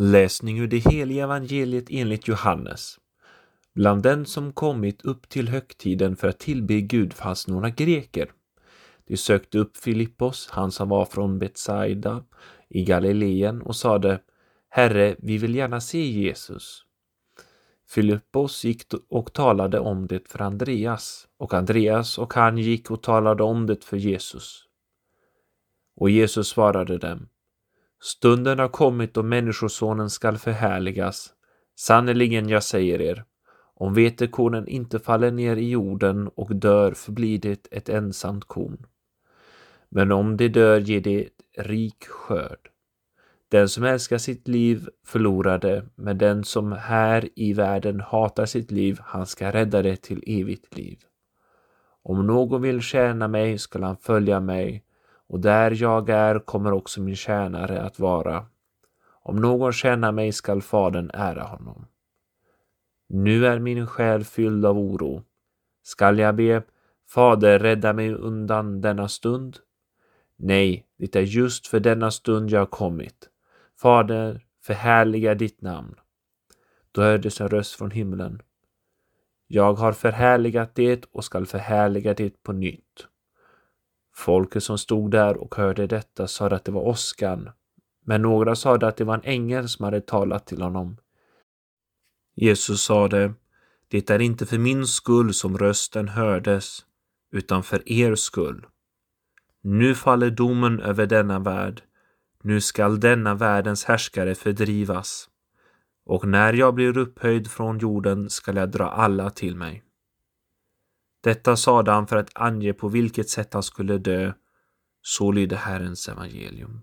Läsning ur det heliga evangeliet enligt Johannes. Bland den som kommit upp till högtiden för att tillbe Gud fanns några greker. De sökte upp Filippos, han som var från Betsaida i Galileen och sade Herre, vi vill gärna se Jesus. Filippos gick och talade om det för Andreas och Andreas och han gick och talade om det för Jesus. Och Jesus svarade dem Stunden har kommit då Människosonen skall förhärligas. Sannerligen, jag säger er, om vetekornen inte faller ner i jorden och dör förblir det ett ensamt korn. Men om det dör ger det rik skörd. Den som älskar sitt liv förlorar det, men den som här i världen hatar sitt liv, han ska rädda det till evigt liv. Om någon vill tjäna mig skall han följa mig, och där jag är kommer också min tjänare att vara. Om någon tjänar mig skall Fadern ära honom. Nu är min själ fylld av oro. Skall jag be Fader rädda mig undan denna stund? Nej, det är just för denna stund jag har kommit. Fader, förhärliga ditt namn. Då hördes en röst från himlen. Jag har förhärligat det och skall förhärliga det på nytt. Folket som stod där och hörde detta sa att det var åskan, men några sa att det var en ängel som hade talat till honom. Jesus sade, det är inte för min skull som rösten hördes, utan för er skull. Nu faller domen över denna värld, nu skall denna världens härskare fördrivas, och när jag blir upphöjd från jorden skall jag dra alla till mig. Detta sade han för att ange på vilket sätt han skulle dö. Så lyder Herrens evangelium.